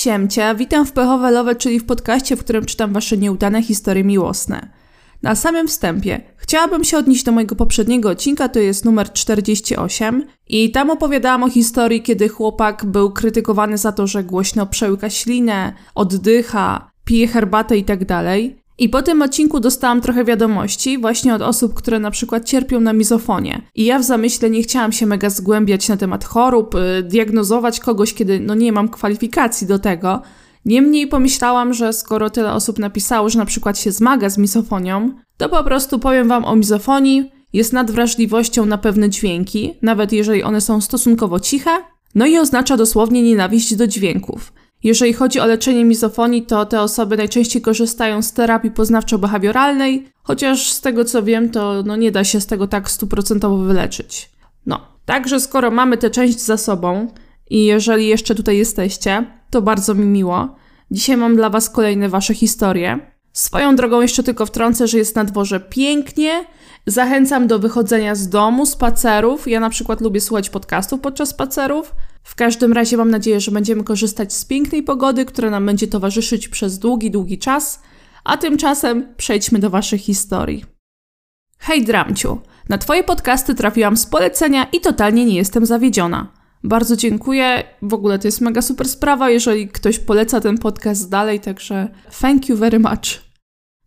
Siemcia, witam w Pechowe Love, czyli w podcaście, w którym czytam wasze nieudane historie miłosne. Na samym wstępie chciałabym się odnieść do mojego poprzedniego odcinka, to jest numer 48 i tam opowiadałam o historii, kiedy chłopak był krytykowany za to, że głośno przełyka ślinę, oddycha, pije herbatę i tak. I po tym odcinku dostałam trochę wiadomości właśnie od osób, które na przykład cierpią na mizofonię. I ja w zamyśle nie chciałam się mega zgłębiać na temat chorób, y, diagnozować kogoś, kiedy no nie mam kwalifikacji do tego. Niemniej pomyślałam, że skoro tyle osób napisało, że na przykład się zmaga z mizofonią, to po prostu powiem wam o mizofonii. Jest nadwrażliwością na pewne dźwięki, nawet jeżeli one są stosunkowo ciche. No i oznacza dosłownie nienawiść do dźwięków. Jeżeli chodzi o leczenie mizofonii, to te osoby najczęściej korzystają z terapii poznawczo-behawioralnej, chociaż z tego co wiem, to no nie da się z tego tak stuprocentowo wyleczyć. No, także skoro mamy tę część za sobą i jeżeli jeszcze tutaj jesteście, to bardzo mi miło. Dzisiaj mam dla Was kolejne Wasze historie. Swoją drogą jeszcze tylko wtrącę, że jest na dworze pięknie. Zachęcam do wychodzenia z domu, spacerów. Ja na przykład lubię słuchać podcastów podczas spacerów. W każdym razie mam nadzieję, że będziemy korzystać z pięknej pogody, która nam będzie towarzyszyć przez długi, długi czas. A tymczasem przejdźmy do Waszych historii. Hej Dramciu, na Twoje podcasty trafiłam z polecenia i totalnie nie jestem zawiedziona. Bardzo dziękuję. W ogóle to jest mega super sprawa, jeżeli ktoś poleca ten podcast dalej, także thank you very much.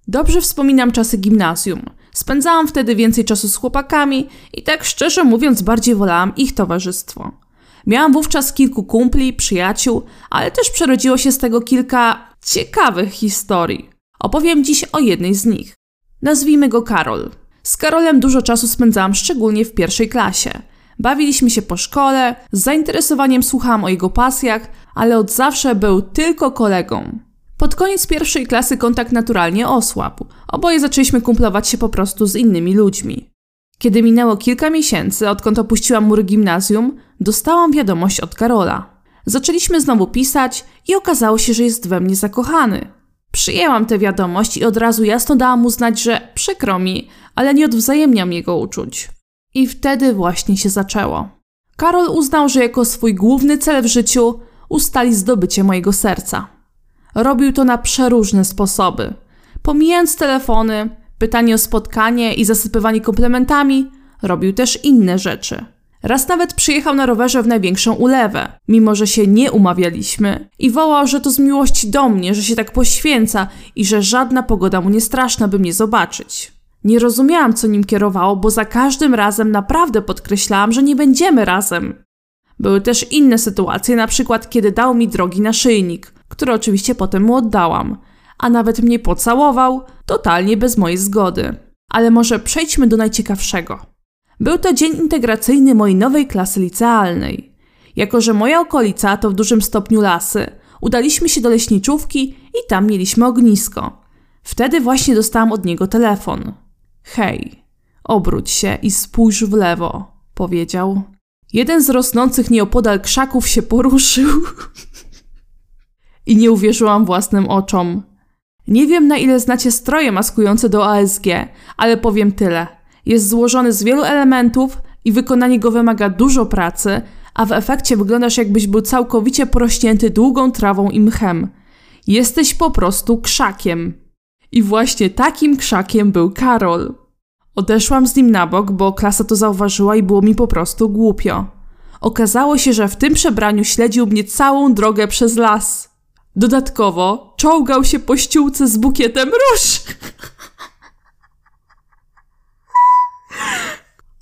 Dobrze wspominam czasy gimnazjum. Spędzałam wtedy więcej czasu z chłopakami i tak szczerze mówiąc bardziej wolałam ich towarzystwo. Miałam wówczas kilku kumpli, przyjaciół, ale też przerodziło się z tego kilka ciekawych historii. Opowiem dziś o jednej z nich. Nazwijmy go Karol. Z Karolem dużo czasu spędzałam szczególnie w pierwszej klasie. Bawiliśmy się po szkole, z zainteresowaniem słuchałam o jego pasjach, ale od zawsze był tylko kolegą. Pod koniec pierwszej klasy kontakt naturalnie osłabł. Oboje zaczęliśmy kumplować się po prostu z innymi ludźmi. Kiedy minęło kilka miesięcy, odkąd opuściłam mury gimnazjum, dostałam wiadomość od Karola. Zaczęliśmy znowu pisać i okazało się, że jest we mnie zakochany. Przyjęłam tę wiadomość i od razu jasno dałam mu znać, że przykro mi, ale nie odwzajemniam jego uczuć. I wtedy właśnie się zaczęło. Karol uznał, że jako swój główny cel w życiu ustali zdobycie mojego serca. Robił to na przeróżne sposoby. Pomijając telefony, pytanie o spotkanie i zasypywanie komplementami, robił też inne rzeczy. Raz nawet przyjechał na rowerze w największą ulewę, mimo że się nie umawialiśmy, i wołał, że to z miłości do mnie, że się tak poświęca i że żadna pogoda mu nie straszna, by mnie zobaczyć. Nie rozumiałam, co nim kierowało, bo za każdym razem naprawdę podkreślałam, że nie będziemy razem. Były też inne sytuacje, na przykład kiedy dał mi drogi naszyjnik, który oczywiście potem mu oddałam, a nawet mnie pocałował, totalnie bez mojej zgody. Ale może przejdźmy do najciekawszego. Był to dzień integracyjny mojej nowej klasy licealnej. Jako, że moja okolica to w dużym stopniu lasy, udaliśmy się do leśniczówki i tam mieliśmy ognisko. Wtedy właśnie dostałam od niego telefon. Hej, obróć się i spójrz w lewo, powiedział. Jeden z rosnących nieopodal krzaków się poruszył i nie uwierzyłam własnym oczom. Nie wiem na ile znacie stroje maskujące do ASG, ale powiem tyle. Jest złożony z wielu elementów i wykonanie go wymaga dużo pracy, a w efekcie wyglądasz jakbyś był całkowicie porośnięty długą trawą i mchem. Jesteś po prostu krzakiem. I właśnie takim krzakiem był Karol. Odeszłam z nim na bok, bo klasa to zauważyła i było mi po prostu głupio. Okazało się, że w tym przebraniu śledził mnie całą drogę przez las. Dodatkowo czołgał się po ściółce z bukietem róż.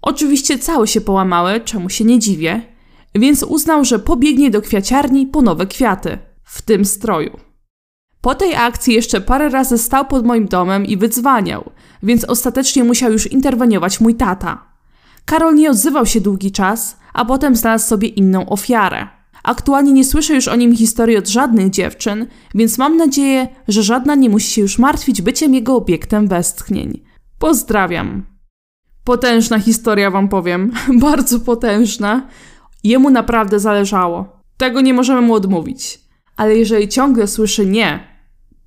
Oczywiście całe się połamały, czemu się nie dziwię, więc uznał, że pobiegnie do kwiaciarni po nowe kwiaty, w tym stroju. Po tej akcji jeszcze parę razy stał pod moim domem i wydzwaniał, więc ostatecznie musiał już interweniować mój tata. Karol nie odzywał się długi czas, a potem znalazł sobie inną ofiarę. Aktualnie nie słyszę już o nim historii od żadnych dziewczyn, więc mam nadzieję, że żadna nie musi się już martwić byciem jego obiektem westchnień. Pozdrawiam. Potężna historia wam powiem, bardzo potężna. Jemu naprawdę zależało. Tego nie możemy mu odmówić. Ale jeżeli ciągle słyszy nie,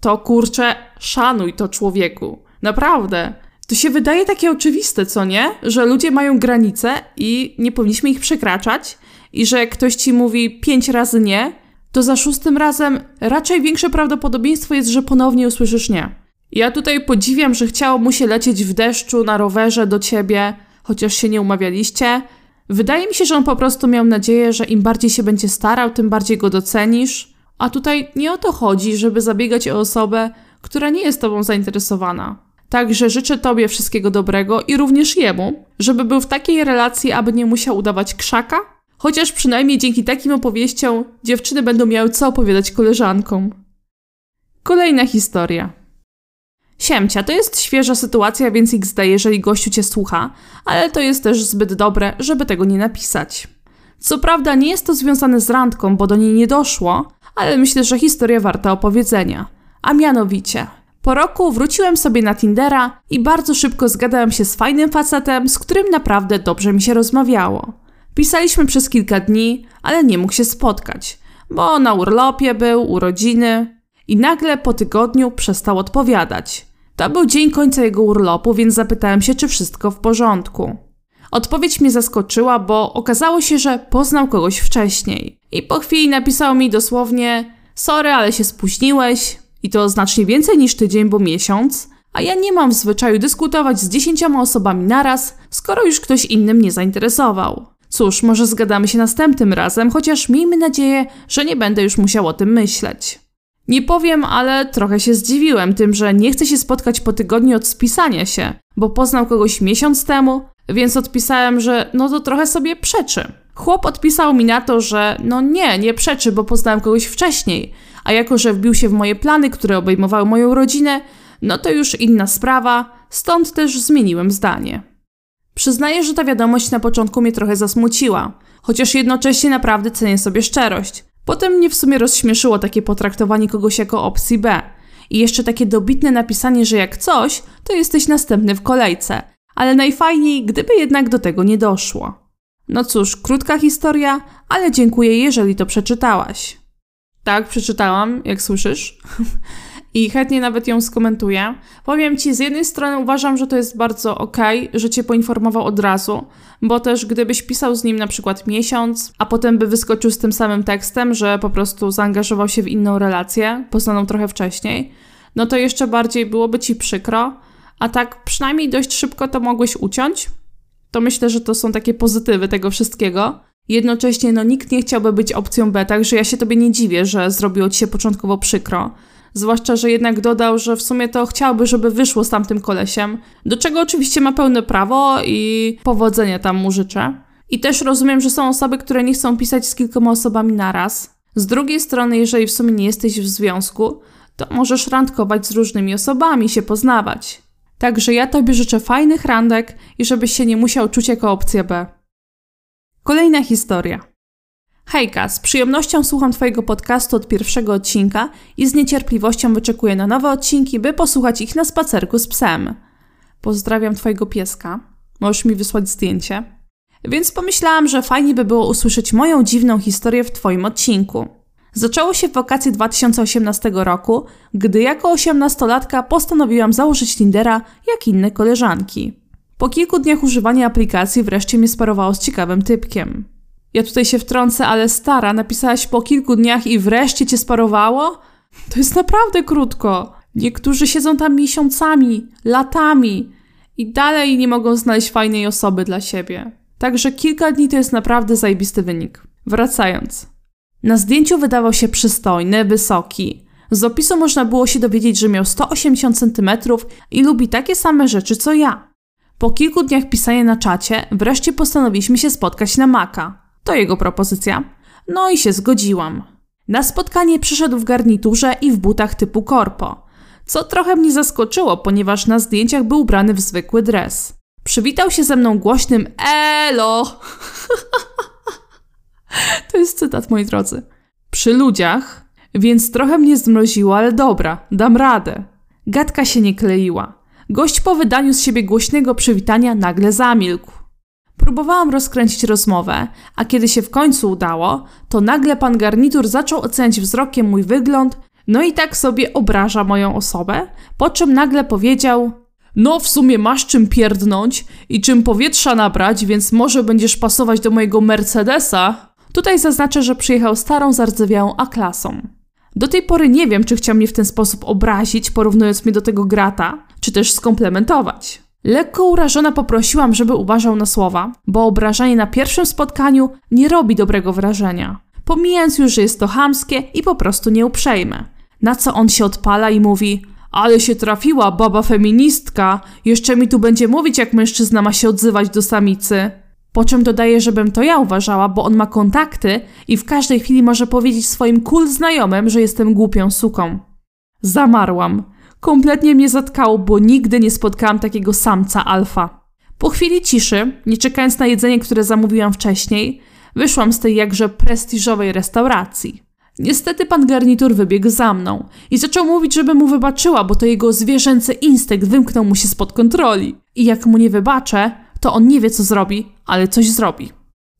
to kurczę, szanuj to człowieku. Naprawdę. To się wydaje takie oczywiste, co nie? Że ludzie mają granice i nie powinniśmy ich przekraczać, i że ktoś ci mówi pięć razy nie, to za szóstym razem raczej większe prawdopodobieństwo jest, że ponownie usłyszysz nie. Ja tutaj podziwiam, że chciało mu się lecieć w deszczu na rowerze do ciebie, chociaż się nie umawialiście. Wydaje mi się, że on po prostu miał nadzieję, że im bardziej się będzie starał, tym bardziej go docenisz. A tutaj nie o to chodzi, żeby zabiegać o osobę, która nie jest tobą zainteresowana. Także życzę tobie wszystkiego dobrego i również jemu, żeby był w takiej relacji, aby nie musiał udawać krzaka, chociaż przynajmniej dzięki takim opowieściom dziewczyny będą miały co opowiadać koleżankom. Kolejna historia. Siemcia, to jest świeża sytuacja, więc XD, jeżeli gościu cię słucha, ale to jest też zbyt dobre, żeby tego nie napisać. Co prawda nie jest to związane z randką, bo do niej nie doszło, ale myślę, że historia warta opowiedzenia. A mianowicie, po roku wróciłem sobie na Tindera i bardzo szybko zgadałem się z fajnym facetem, z którym naprawdę dobrze mi się rozmawiało. Pisaliśmy przez kilka dni, ale nie mógł się spotkać, bo na urlopie był, urodziny i nagle po tygodniu przestał odpowiadać. To był dzień końca jego urlopu, więc zapytałem się, czy wszystko w porządku. Odpowiedź mnie zaskoczyła, bo okazało się, że poznał kogoś wcześniej. I po chwili napisał mi dosłownie: Sorry, ale się spóźniłeś. I to znacznie więcej niż tydzień, bo miesiąc. A ja nie mam w zwyczaju dyskutować z dziesięcioma osobami naraz, skoro już ktoś inny mnie zainteresował. Cóż, może zgadamy się następnym razem, chociaż miejmy nadzieję, że nie będę już musiał o tym myśleć. Nie powiem, ale trochę się zdziwiłem tym, że nie chce się spotkać po tygodniu od spisania się, bo poznał kogoś miesiąc temu, więc odpisałem, że no to trochę sobie przeczy. Chłop odpisał mi na to, że no nie, nie przeczy, bo poznałem kogoś wcześniej, a jako, że wbił się w moje plany, które obejmowały moją rodzinę, no to już inna sprawa, stąd też zmieniłem zdanie. Przyznaję, że ta wiadomość na początku mnie trochę zasmuciła, chociaż jednocześnie naprawdę cenię sobie szczerość. Potem mnie w sumie rozśmieszyło takie potraktowanie kogoś jako opcji B. I jeszcze takie dobitne napisanie, że jak coś, to jesteś następny w kolejce. Ale najfajniej, gdyby jednak do tego nie doszło. No cóż, krótka historia, ale dziękuję, jeżeli to przeczytałaś. Tak, przeczytałam, jak słyszysz. I chętnie nawet ją skomentuję. Powiem ci, z jednej strony uważam, że to jest bardzo okay, że cię poinformował od razu, bo też gdybyś pisał z nim na przykład miesiąc, a potem by wyskoczył z tym samym tekstem, że po prostu zaangażował się w inną relację, poznaną trochę wcześniej, no to jeszcze bardziej byłoby ci przykro, a tak przynajmniej dość szybko to mogłeś uciąć. To myślę, że to są takie pozytywy tego wszystkiego. Jednocześnie no nikt nie chciałby być opcją B, także ja się tobie nie dziwię, że zrobiło ci się początkowo przykro. Zwłaszcza, że jednak dodał, że w sumie to chciałby, żeby wyszło z tamtym kolesiem, do czego oczywiście ma pełne prawo i powodzenia tam mu życzę. I też rozumiem, że są osoby, które nie chcą pisać z kilkoma osobami naraz. Z drugiej strony, jeżeli w sumie nie jesteś w związku, to możesz randkować z różnymi osobami, się poznawać. Także ja tobie życzę fajnych randek i żebyś się nie musiał czuć jako opcja B. Kolejna historia. Hejka, z przyjemnością słucham Twojego podcastu od pierwszego odcinka i z niecierpliwością wyczekuję na nowe odcinki, by posłuchać ich na spacerku z psem. Pozdrawiam Twojego pieska. Możesz mi wysłać zdjęcie. Więc pomyślałam, że fajnie by było usłyszeć moją dziwną historię w Twoim odcinku. Zaczęło się w wakacji 2018 roku, gdy jako osiemnastolatka postanowiłam założyć Tindera jak inne koleżanki. Po kilku dniach używania aplikacji wreszcie mnie sparowało z ciekawym typkiem. Ja tutaj się wtrącę, ale stara, napisałaś po kilku dniach i wreszcie cię sparowało? To jest naprawdę krótko. Niektórzy siedzą tam miesiącami, latami i dalej nie mogą znaleźć fajnej osoby dla siebie. Także kilka dni to jest naprawdę zajebisty wynik. Wracając. Na zdjęciu wydawał się przystojny, wysoki. Z opisu można było się dowiedzieć, że miał 180 cm i lubi takie same rzeczy co ja. Po kilku dniach pisania na czacie wreszcie postanowiliśmy się spotkać na Maka. To jego propozycja. No i się zgodziłam. Na spotkanie przyszedł w garniturze i w butach typu korpo, co trochę mnie zaskoczyło, ponieważ na zdjęciach był ubrany w zwykły dres. Przywitał się ze mną głośnym ELO! to jest cytat, moi drodzy. Przy ludziach, więc trochę mnie zmroziło, ale dobra, dam radę. Gadka się nie kleiła. Gość po wydaniu z siebie głośnego przywitania nagle zamilkł. Próbowałam rozkręcić rozmowę, a kiedy się w końcu udało, to nagle pan garnitur zaczął oceniać wzrokiem mój wygląd, no i tak sobie obraża moją osobę, po czym nagle powiedział: No, w sumie masz czym pierdnąć i czym powietrza nabrać, więc może będziesz pasować do mojego Mercedesa. Tutaj zaznaczę, że przyjechał starą, zardzewiałą A-klasą. Do tej pory nie wiem, czy chciał mnie w ten sposób obrazić, porównując mnie do tego grata, czy też skomplementować. Lekko urażona poprosiłam, żeby uważał na słowa, bo obrażanie na pierwszym spotkaniu nie robi dobrego wrażenia. Pomijając już, że jest to hamskie i po prostu nieuprzejme. Na co on się odpala i mówi: Ale się trafiła baba feministka, jeszcze mi tu będzie mówić, jak mężczyzna ma się odzywać do samicy. Po czym dodaje, żebym to ja uważała, bo on ma kontakty i w każdej chwili może powiedzieć swoim cool znajomym, że jestem głupią suką. Zamarłam. Kompletnie mnie zatkało, bo nigdy nie spotkałam takiego samca alfa. Po chwili ciszy, nie czekając na jedzenie, które zamówiłam wcześniej, wyszłam z tej jakże prestiżowej restauracji. Niestety pan garnitur wybiegł za mną i zaczął mówić, żeby mu wybaczyła, bo to jego zwierzęcy instynkt wymknął mu się spod kontroli. I jak mu nie wybaczę, to on nie wie co zrobi, ale coś zrobi.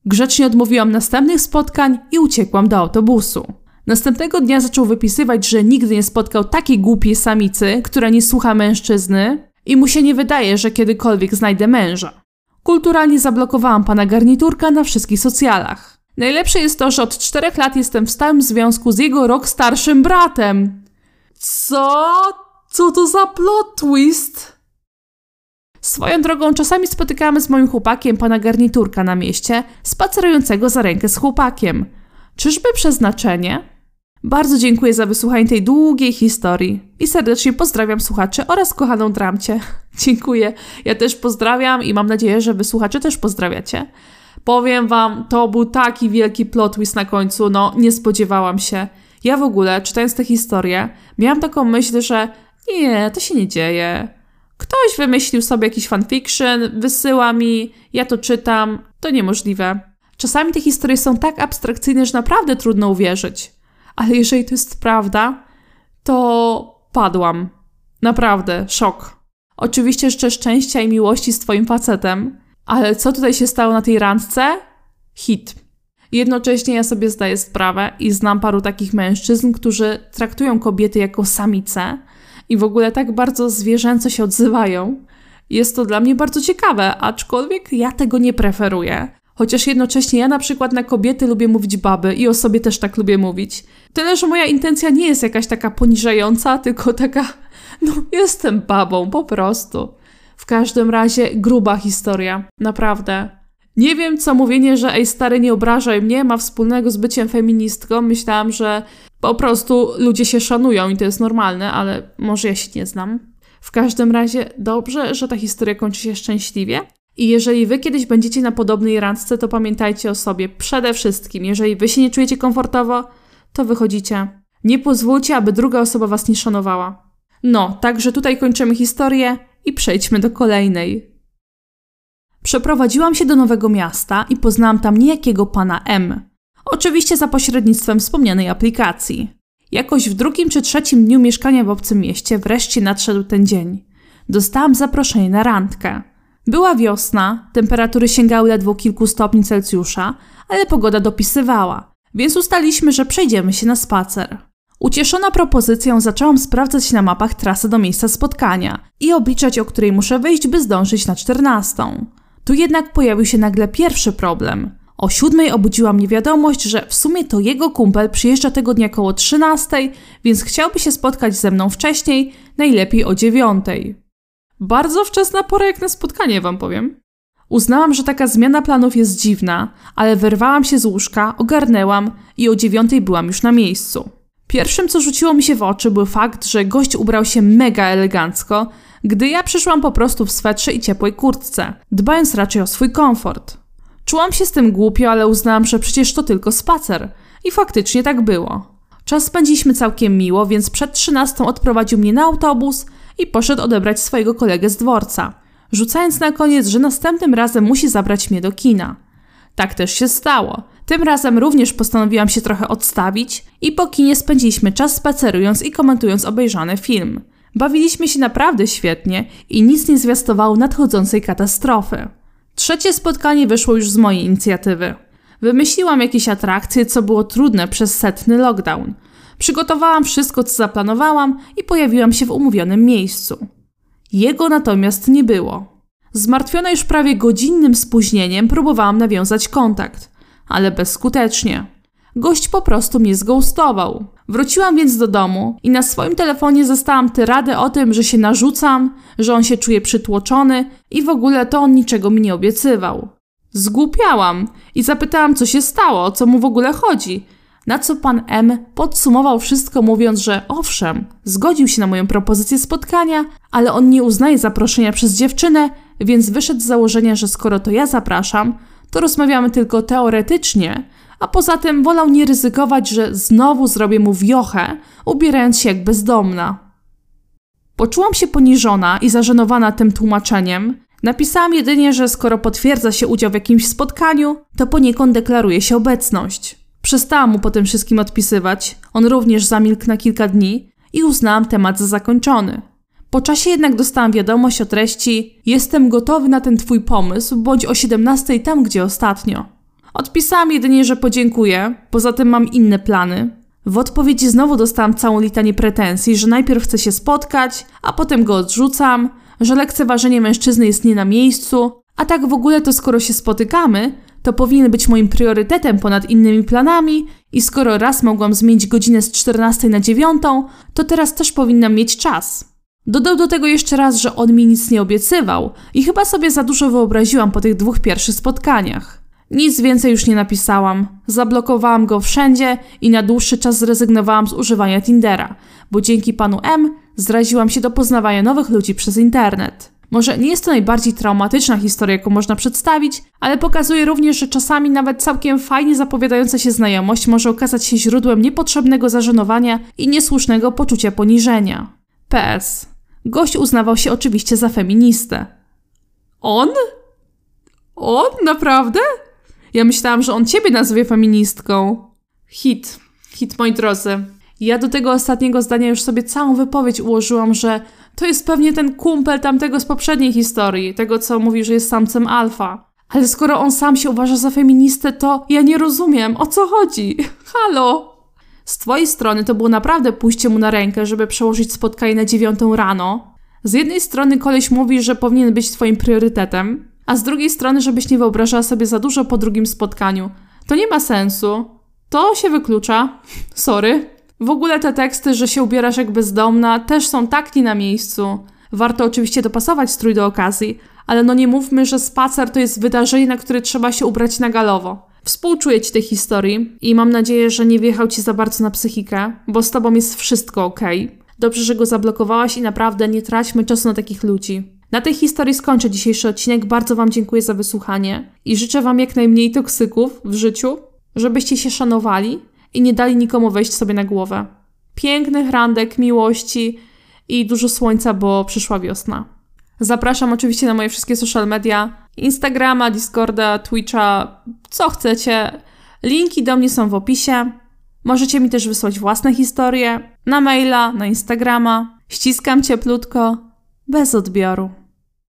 Grzecznie odmówiłam następnych spotkań i uciekłam do autobusu. Następnego dnia zaczął wypisywać, że nigdy nie spotkał takiej głupiej samicy, która nie słucha mężczyzny i mu się nie wydaje, że kiedykolwiek znajdę męża. Kulturalnie zablokowałam pana garniturka na wszystkich socjalach. Najlepsze jest to, że od czterech lat jestem w stałym związku z jego rok starszym bratem. Co? Co to za plot twist? Swoją drogą czasami spotykamy z moim chłopakiem pana garniturka na mieście, spacerującego za rękę z chłopakiem. Czyżby przeznaczenie? Bardzo dziękuję za wysłuchanie tej długiej historii i serdecznie pozdrawiam słuchaczy oraz kochaną Dramcie. dziękuję. Ja też pozdrawiam i mam nadzieję, że wy słuchacze też pozdrawiacie. Powiem wam, to był taki wielki plot twist na końcu, no nie spodziewałam się. Ja w ogóle, czytając tę historię, miałam taką myśl, że nie, to się nie dzieje. Ktoś wymyślił sobie jakiś fanfiction, wysyła mi, ja to czytam, to niemożliwe. Czasami te historie są tak abstrakcyjne, że naprawdę trudno uwierzyć ale jeżeli to jest prawda, to padłam. Naprawdę, szok. Oczywiście życzę szczęścia i miłości z twoim facetem, ale co tutaj się stało na tej randce? Hit. Jednocześnie ja sobie zdaję sprawę i znam paru takich mężczyzn, którzy traktują kobiety jako samice i w ogóle tak bardzo zwierzęco się odzywają. Jest to dla mnie bardzo ciekawe, aczkolwiek ja tego nie preferuję. Chociaż jednocześnie ja na przykład na kobiety lubię mówić baby i o sobie też tak lubię mówić. Tyle, że moja intencja nie jest jakaś taka poniżająca, tylko taka, no jestem babą, po prostu. W każdym razie gruba historia, naprawdę. Nie wiem, co mówienie, że ej stary, nie obrażaj mnie, ma wspólnego z byciem feministką. Myślałam, że po prostu ludzie się szanują i to jest normalne, ale może ja się nie znam. W każdym razie dobrze, że ta historia kończy się szczęśliwie. I jeżeli wy kiedyś będziecie na podobnej randce, to pamiętajcie o sobie przede wszystkim. Jeżeli wy się nie czujecie komfortowo, to wychodzicie. Nie pozwólcie, aby druga osoba was nie szanowała. No, także tutaj kończymy historię i przejdźmy do kolejnej. Przeprowadziłam się do nowego miasta i poznałam tam niejakiego pana M. Oczywiście za pośrednictwem wspomnianej aplikacji. Jakoś w drugim czy trzecim dniu mieszkania w obcym mieście wreszcie nadszedł ten dzień. Dostałam zaproszenie na randkę. Była wiosna, temperatury sięgały ledwo kilku stopni Celsjusza, ale pogoda dopisywała, więc ustaliśmy, że przejdziemy się na spacer. Ucieszona propozycją zaczęłam sprawdzać na mapach trasę do miejsca spotkania i obliczać, o której muszę wyjść, by zdążyć na czternastą. Tu jednak pojawił się nagle pierwszy problem. O siódmej obudziła mnie wiadomość, że w sumie to jego kumpel przyjeżdża tego dnia koło trzynastej, więc chciałby się spotkać ze mną wcześniej, najlepiej o dziewiątej. Bardzo wczesna pora jak na spotkanie, wam powiem. Uznałam, że taka zmiana planów jest dziwna, ale wyrwałam się z łóżka, ogarnęłam i o dziewiątej byłam już na miejscu. Pierwszym, co rzuciło mi się w oczy, był fakt, że gość ubrał się mega elegancko, gdy ja przyszłam po prostu w swetrze i ciepłej kurtce, dbając raczej o swój komfort. Czułam się z tym głupio, ale uznałam, że przecież to tylko spacer. I faktycznie tak było. Czas spędziliśmy całkiem miło, więc przed trzynastą odprowadził mnie na autobus i poszedł odebrać swojego kolegę z dworca, rzucając na koniec, że następnym razem musi zabrać mnie do kina. Tak też się stało. Tym razem również postanowiłam się trochę odstawić i po kinie spędziliśmy czas spacerując i komentując obejrzany film. Bawiliśmy się naprawdę świetnie i nic nie zwiastowało nadchodzącej katastrofy. Trzecie spotkanie wyszło już z mojej inicjatywy. Wymyśliłam jakieś atrakcje, co było trudne przez setny lockdown. Przygotowałam wszystko, co zaplanowałam i pojawiłam się w umówionym miejscu. Jego natomiast nie było. Zmartwiona już prawie godzinnym spóźnieniem próbowałam nawiązać kontakt. ale bezskutecznie. Gość po prostu mnie zgoustował. Wróciłam więc do domu i na swoim telefonie zostałam tyradę o tym, że się narzucam, że on się czuje przytłoczony i w ogóle to on niczego mi nie obiecywał. Zgłupiałam i zapytałam, co się stało, o co mu w ogóle chodzi. Na co pan M podsumował wszystko, mówiąc, że owszem, zgodził się na moją propozycję spotkania, ale on nie uznaje zaproszenia przez dziewczynę, więc wyszedł z założenia, że skoro to ja zapraszam, to rozmawiamy tylko teoretycznie, a poza tym wolał nie ryzykować, że znowu zrobię mu wiochę, ubierając się jak bezdomna. Poczułam się poniżona i zażenowana tym tłumaczeniem. Napisałam jedynie, że skoro potwierdza się udział w jakimś spotkaniu, to poniekąd deklaruje się obecność. Przestałam mu po tym wszystkim odpisywać, on również zamilkł na kilka dni i uznałam temat za zakończony. Po czasie jednak dostałam wiadomość o treści: Jestem gotowy na ten twój pomysł, bądź o 17 tam, gdzie ostatnio. Odpisałam jedynie, że podziękuję, poza tym mam inne plany. W odpowiedzi znowu dostałam całą litanię pretensji, że najpierw chcę się spotkać, a potem go odrzucam, że lekceważenie mężczyzny jest nie na miejscu, a tak w ogóle to skoro się spotykamy, to powinien być moim priorytetem ponad innymi planami i skoro raz mogłam zmienić godzinę z 14 na 9, to teraz też powinnam mieć czas. Dodał do tego jeszcze raz, że on mi nic nie obiecywał i chyba sobie za dużo wyobraziłam po tych dwóch pierwszych spotkaniach. Nic więcej już nie napisałam. Zablokowałam go wszędzie i na dłuższy czas zrezygnowałam z używania Tindera, bo dzięki panu M zraziłam się do poznawania nowych ludzi przez internet. Może nie jest to najbardziej traumatyczna historia, jaką można przedstawić, ale pokazuje również, że czasami nawet całkiem fajnie zapowiadająca się znajomość może okazać się źródłem niepotrzebnego zażenowania i niesłusznego poczucia poniżenia. PS. Gość uznawał się oczywiście za feministę. On? On? Naprawdę? Ja myślałam, że on ciebie nazwie feministką. Hit. Hit, moi drodzy. Ja do tego ostatniego zdania już sobie całą wypowiedź ułożyłam, że to jest pewnie ten kumpel tamtego z poprzedniej historii, tego co mówi, że jest samcem alfa. Ale skoro on sam się uważa za feministę, to ja nie rozumiem, o co chodzi. Halo! Z twojej strony to było naprawdę pójście mu na rękę, żeby przełożyć spotkanie na dziewiątą rano. Z jednej strony koleś mówi, że powinien być twoim priorytetem, a z drugiej strony, żebyś nie wyobrażała sobie za dużo po drugim spotkaniu. To nie ma sensu. To się wyklucza. Sorry. W ogóle te teksty, że się ubierasz jak bezdomna, też są tak nie na miejscu. Warto oczywiście dopasować strój do okazji, ale no nie mówmy, że spacer to jest wydarzenie, na które trzeba się ubrać na galowo. Współczuję ci tej historii i mam nadzieję, że nie wjechał ci za bardzo na psychikę, bo z tobą jest wszystko ok. Dobrze, że go zablokowałaś i naprawdę nie traćmy czasu na takich ludzi. Na tej historii skończę dzisiejszy odcinek. Bardzo Wam dziękuję za wysłuchanie i życzę Wam jak najmniej toksyków w życiu, żebyście się szanowali i nie dali nikomu wejść sobie na głowę. Pięknych randek, miłości i dużo słońca, bo przyszła wiosna. Zapraszam oczywiście na moje wszystkie social media: Instagrama, Discorda, Twitcha, co chcecie. Linki do mnie są w opisie. Możecie mi też wysłać własne historie na maila, na Instagrama. Ściskam cieplutko, bez odbioru.